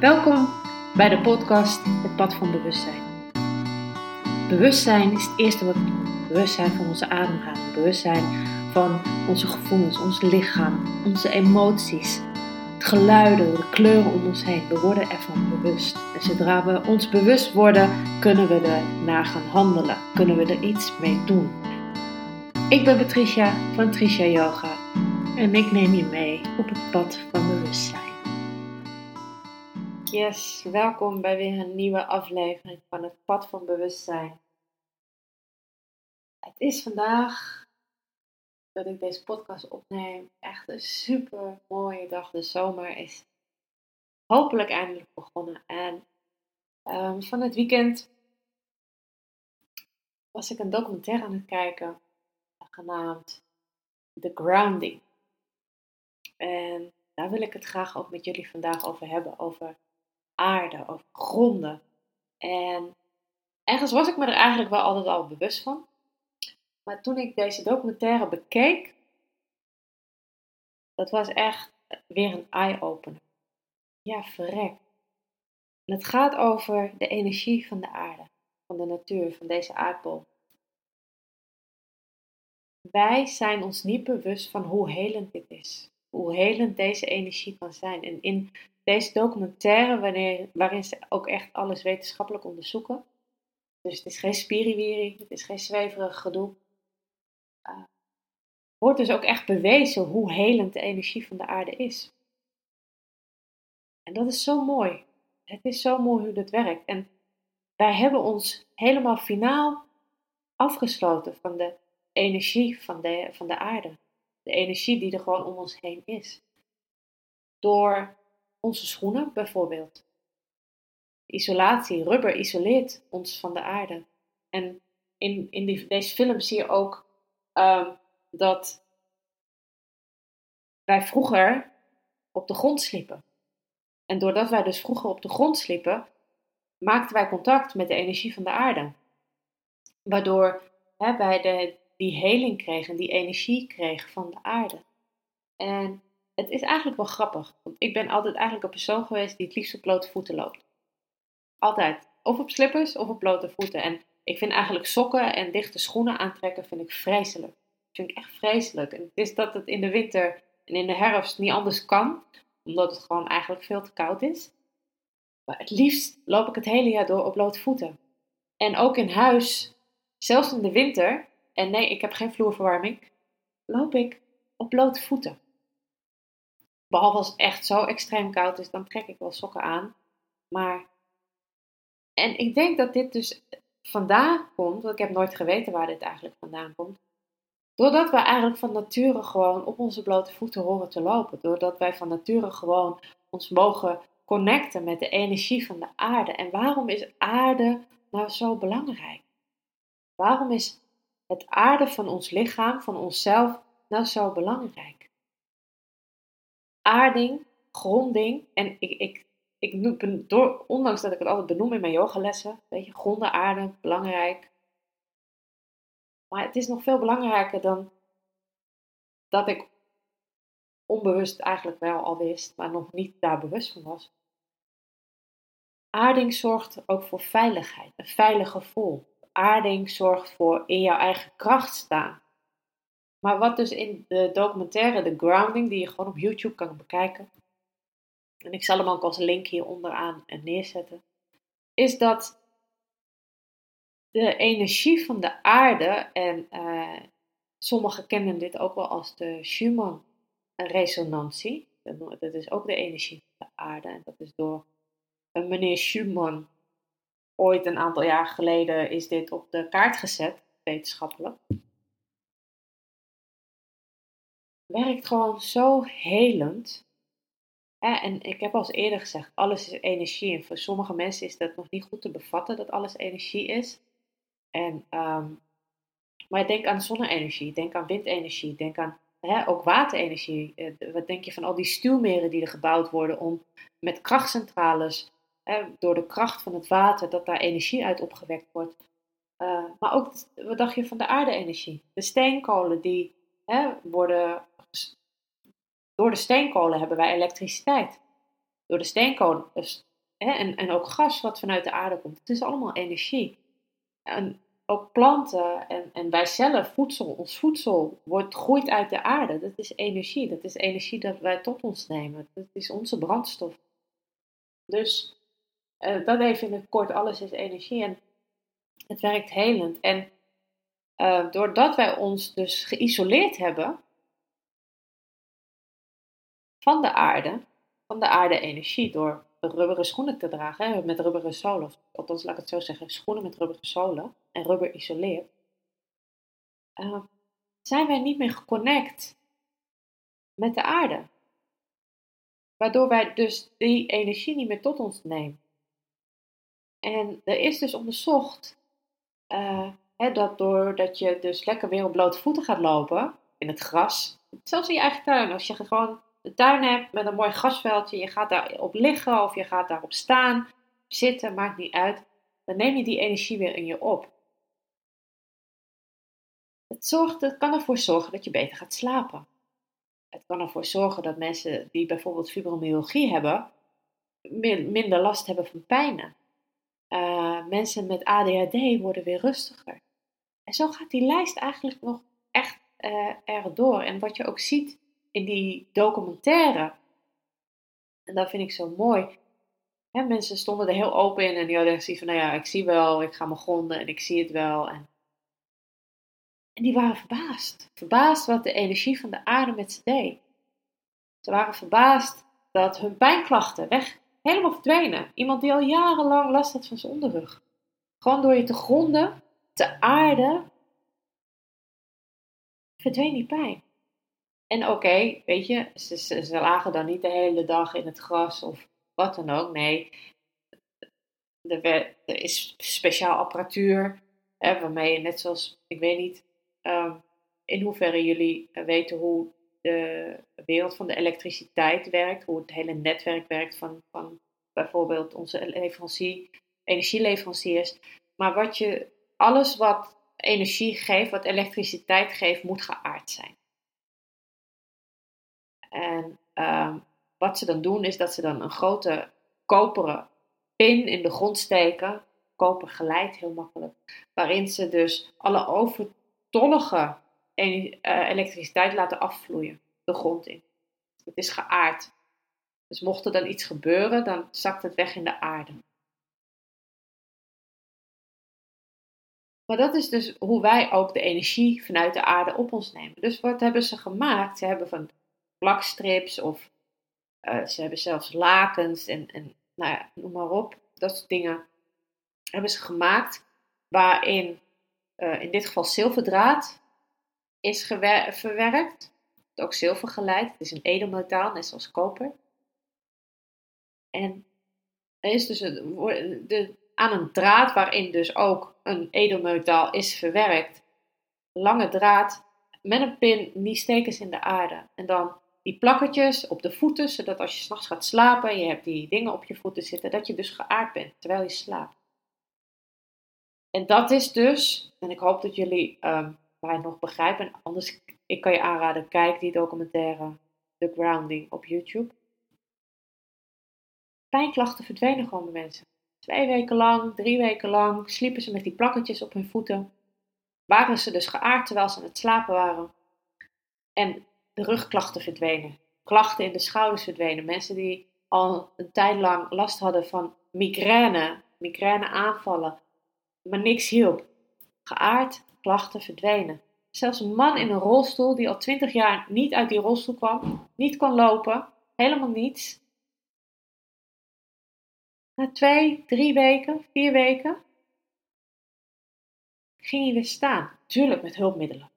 Welkom bij de podcast Het Pad van Bewustzijn. Bewustzijn is het eerste wat we doen. Bewustzijn van onze ademhaling, bewustzijn van onze gevoelens, ons lichaam, onze emoties, het geluiden, de kleuren om ons heen. We worden ervan bewust. En zodra we ons bewust worden, kunnen we er naar gaan handelen, kunnen we er iets mee doen. Ik ben Patricia van Tricia Yoga en ik neem je mee op het pad van bewustzijn. Yes, welkom bij weer een nieuwe aflevering van het Pad van Bewustzijn. Het is vandaag dat ik deze podcast opneem echt een super mooie dag. De zomer is hopelijk eindelijk begonnen. En um, van het weekend was ik een documentaire aan het kijken, genaamd The Grounding. En daar wil ik het graag ook met jullie vandaag over hebben, over aarde, over gronden. En ergens was ik me er eigenlijk wel altijd al bewust van. Maar toen ik deze documentaire bekeek, dat was echt weer een eye-opener. Ja, verrek. Het gaat over de energie van de aarde, van de natuur, van deze aardbol. Wij zijn ons niet bewust van hoe helend dit is. Hoe helend deze energie kan zijn. En in deze documentaire, wanneer, waarin ze ook echt alles wetenschappelijk onderzoeken. Dus het is geen spiriwiri, het is geen zweverig gedoe. Uh, wordt dus ook echt bewezen hoe helend de energie van de aarde is. En dat is zo mooi. Het is zo mooi hoe dat werkt. En wij hebben ons helemaal finaal afgesloten van de energie van de, van de aarde. De energie die er gewoon om ons heen is. Door onze schoenen bijvoorbeeld. Isolatie, rubber isoleert ons van de aarde. En in, in die, deze film zie je ook uh, dat wij vroeger op de grond sliepen. En doordat wij dus vroeger op de grond sliepen, maakten wij contact met de energie van de aarde. Waardoor hè, wij de, die heling kregen, die energie kregen van de aarde. En het is eigenlijk wel grappig. Want ik ben altijd eigenlijk een persoon geweest die het liefst op blote voeten loopt. Altijd. Of op slippers of op blote voeten. En ik vind eigenlijk sokken en dichte schoenen aantrekken vind ik vreselijk. Vind ik echt vreselijk. En het is dat het in de winter en in de herfst niet anders kan. Omdat het gewoon eigenlijk veel te koud is. Maar het liefst loop ik het hele jaar door op blote voeten. En ook in huis, zelfs in de winter, en nee, ik heb geen vloerverwarming, loop ik op blote voeten. Behalve als het echt zo extreem koud is, dan trek ik wel sokken aan. Maar. En ik denk dat dit dus vandaan komt, want ik heb nooit geweten waar dit eigenlijk vandaan komt. Doordat we eigenlijk van nature gewoon op onze blote voeten horen te lopen. Doordat wij van nature gewoon ons mogen connecten met de energie van de aarde. En waarom is aarde nou zo belangrijk? Waarom is het aarde van ons lichaam, van onszelf, nou zo belangrijk? Aarding, gronding. En ik, ik, ik noem, door, ondanks dat ik het altijd benoem in mijn yogalessen, weet je, gronden, aarde, belangrijk. Maar het is nog veel belangrijker dan dat ik onbewust eigenlijk wel al wist, maar nog niet daar bewust van was. Aarding zorgt ook voor veiligheid, een veilig gevoel. Aarding zorgt voor in jouw eigen kracht staan. Maar wat dus in de documentaire The Grounding, die je gewoon op YouTube kan bekijken, en ik zal hem ook als link hier onderaan neerzetten, is dat de energie van de aarde, en uh, sommigen kennen dit ook wel als de Schumann-resonantie, dat is ook de energie van de aarde, en dat is door een meneer Schumann ooit een aantal jaar geleden is dit op de kaart gezet, wetenschappelijk werkt gewoon zo helend. En ik heb al eerder gezegd, alles is energie. En voor sommige mensen is dat nog niet goed te bevatten dat alles energie is. En, um, maar denk aan zonne-energie, denk aan windenergie, denk aan hè, ook waterenergie. Eh, wat denk je van al die stuwmeren die er gebouwd worden om met krachtcentrales, hè, door de kracht van het water, dat daar energie uit opgewekt wordt. Uh, maar ook, wat dacht je van de aarde-energie? De steenkolen die hè, worden door de steenkolen hebben wij elektriciteit. Door de steenkolen, dus hè, en, en ook gas wat vanuit de aarde komt. Het is allemaal energie. En ook planten en, en wij zelf, voedsel, ons voedsel, wordt, groeit uit de aarde. Dat is energie. Dat is energie dat wij tot ons nemen. Dat is onze brandstof. Dus uh, dat even in het kort, alles is energie en het werkt helend. En uh, doordat wij ons dus geïsoleerd hebben van de aarde, van de aarde-energie, door rubberen schoenen te dragen, hè, met rubberen zolen, althans laat ik het zo zeggen, schoenen met rubberen zolen en rubber isoleert, uh, zijn wij niet meer geconnect met de aarde. Waardoor wij dus die energie niet meer tot ons nemen. En er is dus onderzocht uh, hè, dat doordat je dus lekker weer op blote voeten gaat lopen in het gras, zelfs in je eigen tuin, als je gewoon een tuin hebt met een mooi grasveldje, je gaat daarop liggen of je gaat daarop staan, zitten, maakt niet uit, dan neem je die energie weer in je op. Het, zorgt, het kan ervoor zorgen dat je beter gaat slapen. Het kan ervoor zorgen dat mensen die bijvoorbeeld fibromyalgie hebben, minder last hebben van pijnen. Uh, mensen met ADHD worden weer rustiger. En zo gaat die lijst eigenlijk nog echt uh, erg door. En wat je ook ziet in die documentaire, en dat vind ik zo mooi. Mensen stonden er heel open in en die hadden zoiets van, nou ja, ik zie wel, ik ga me gronden en ik zie het wel. En, en die waren verbaasd. Verbaasd wat de energie van de aarde met ze deed. Ze waren verbaasd dat hun pijnklachten weg, helemaal verdwenen. Iemand die al jarenlang last had van zijn onderrug. Gewoon door je te gronden, te aarden, verdween die pijn. En oké, weet je, ze, lagen dan niet de hele dag in het gras of wat dan ook. Nee, er, is speciaal apparatuur hè, waarmee je net zoals, ik weet niet um, in hoeverre jullie weten hoe de wereld van de elektriciteit werkt, hoe het hele netwerk werkt van, van bijvoorbeeld onze leverancier, energieleveranciers. Maar wat je, alles wat energie geeft, wat elektriciteit geeft, moet geaard zijn. En um, wat ze dan doen is dat ze dan een grote koperen pin in de grond steken. Koper geleidt heel makkelijk. Waarin ze dus alle overtollige uh, elektriciteit laten afvloeien de grond in. Het is geaard. Dus mocht er dan iets gebeuren, dan zakt het weg in de aarde. Maar dat is dus hoe wij ook de energie vanuit de aarde op ons nemen. Dus wat hebben ze gemaakt? Ze hebben van plakstrips of uh, ze hebben zelfs lakens en, en nou ja, noem maar op. Dat soort dingen hebben ze gemaakt waarin uh, in dit geval zilverdraad is verwerkt. Ook zilver geleid. Het is een edelmetaal, net zoals koper. En er is dus de, aan een draad waarin dus ook een edelmetaal is verwerkt. Lange draad met een pin, die steken in de aarde. En dan die plakketjes op de voeten, zodat als je s'nachts gaat slapen en je hebt die dingen op je voeten zitten, dat je dus geaard bent terwijl je slaapt. En dat is dus, en ik hoop dat jullie um, mij nog begrijpen, anders ik kan je aanraden, kijk die documentaire The Grounding op YouTube. Pijnklachten verdwenen gewoon bij mensen. Twee weken lang, drie weken lang sliepen ze met die plakketjes op hun voeten. Waren ze dus geaard terwijl ze aan het slapen waren. En de rugklachten verdwenen. Klachten in de schouders verdwenen. Mensen die al een tijd lang last hadden van migraine, migraine aanvallen, maar niks hielp. Geaard, klachten verdwenen. Zelfs een man in een rolstoel die al twintig jaar niet uit die rolstoel kwam, niet kon lopen, helemaal niets. Na twee, drie weken, vier weken ging hij weer staan. Tuurlijk met hulpmiddelen.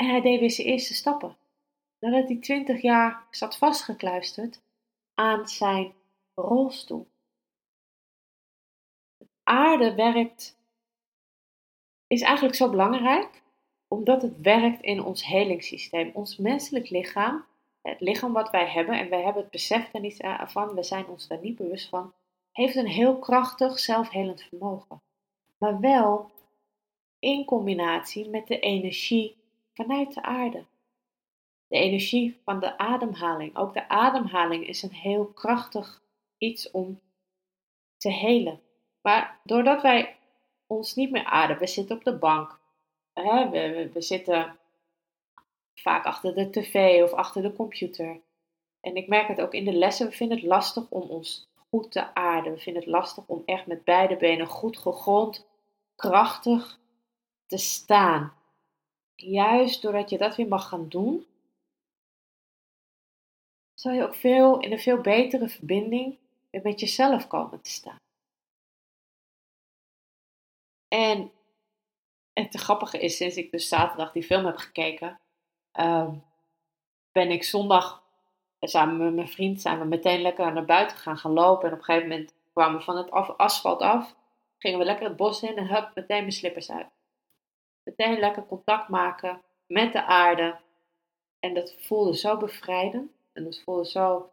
En hij deed weer zijn eerste stappen. Nadat hij twintig jaar zat vastgekluisterd aan zijn rolstoel. aarde werkt, is eigenlijk zo belangrijk, omdat het werkt in ons helingssysteem. Ons menselijk lichaam het lichaam wat wij hebben, en wij hebben het besef er niet van, we zijn ons daar niet bewust van, heeft een heel krachtig zelfhelend vermogen. Maar wel in combinatie met de energie vanuit de aarde. De energie van de ademhaling. Ook de ademhaling is een heel krachtig iets om te helen. Maar doordat wij ons niet meer aarden, we zitten op de bank, hè, we, we, we zitten vaak achter de tv of achter de computer. En ik merk het ook in de lessen, we vinden het lastig om ons goed te aarden. We vinden het lastig om echt met beide benen goed gegrond, krachtig te staan. Juist doordat je dat weer mag gaan doen, zal je ook veel in een veel betere verbinding weer met jezelf komen te staan. En het grappige is, sinds ik dus zaterdag die film heb gekeken, uh, ben ik zondag samen met mijn vriend zijn we meteen lekker naar buiten gaan gaan lopen. En op een gegeven moment kwamen we van het asfalt af, gingen we lekker het bos in en hup, meteen mijn slippers uit. Meteen lekker contact maken met de aarde. En dat voelde zo bevrijdend. En het voelde zo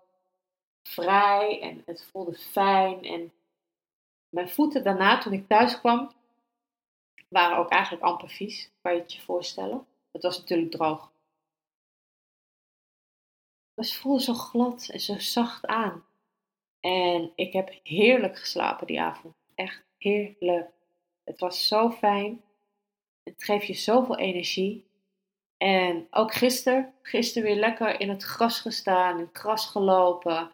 vrij en het voelde fijn. En mijn voeten daarna, toen ik thuis kwam, waren ook eigenlijk amper vies, kan je het je voorstellen. Het was natuurlijk droog. Het voelde zo glad en zo zacht aan. En ik heb heerlijk geslapen die avond. Echt heerlijk. Het was zo fijn. Het geeft je zoveel energie. En ook gisteren, gisteren weer lekker in het gras gestaan, in het gras gelopen.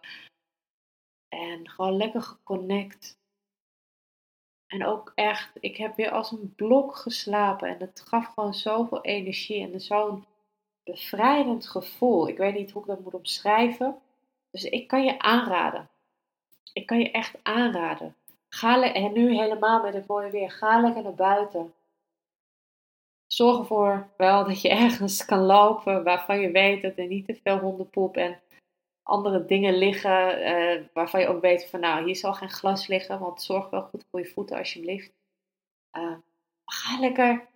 En gewoon lekker geconnect. En ook echt, ik heb weer als een blok geslapen. En het gaf gewoon zoveel energie en zo'n bevrijdend gevoel. Ik weet niet hoe ik dat moet omschrijven. Dus ik kan je aanraden. Ik kan je echt aanraden. Ga en nu helemaal met het mooie weer. Ga lekker naar buiten. Zorg ervoor wel dat je ergens kan lopen waarvan je weet dat er niet te veel hondenpoep en andere dingen liggen. Uh, waarvan je ook weet van nou, hier zal geen glas liggen. Want zorg wel goed voor je voeten alsjeblieft. Uh, ga lekker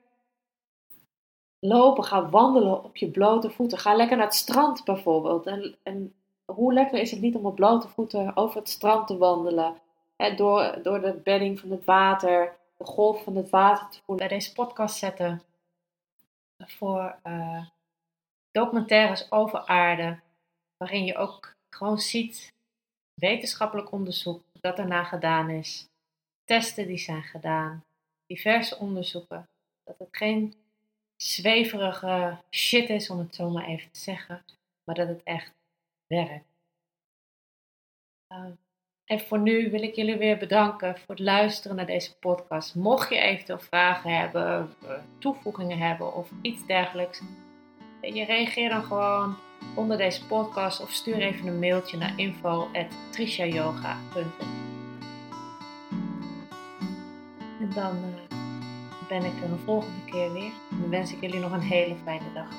lopen, ga wandelen op je blote voeten. Ga lekker naar het strand bijvoorbeeld. En, en hoe lekker is het niet om op blote voeten over het strand te wandelen? Hè, door, door de bedding van het water, de golf van het water te voelen. Bij deze podcast zetten voor uh, documentaires over aarde, waarin je ook gewoon ziet wetenschappelijk onderzoek dat daarna gedaan is, testen die zijn gedaan, diverse onderzoeken, dat het geen zweverige shit is, om het zo maar even te zeggen, maar dat het echt werkt. Uh, en voor nu wil ik jullie weer bedanken voor het luisteren naar deze podcast. Mocht je eventueel vragen hebben, eh, toevoegingen hebben of iets dergelijks, je reageer dan gewoon onder deze podcast of stuur even een mailtje naar info.trishayoga.nl En dan uh, ben ik er een volgende keer weer. Dan wens ik jullie nog een hele fijne dag.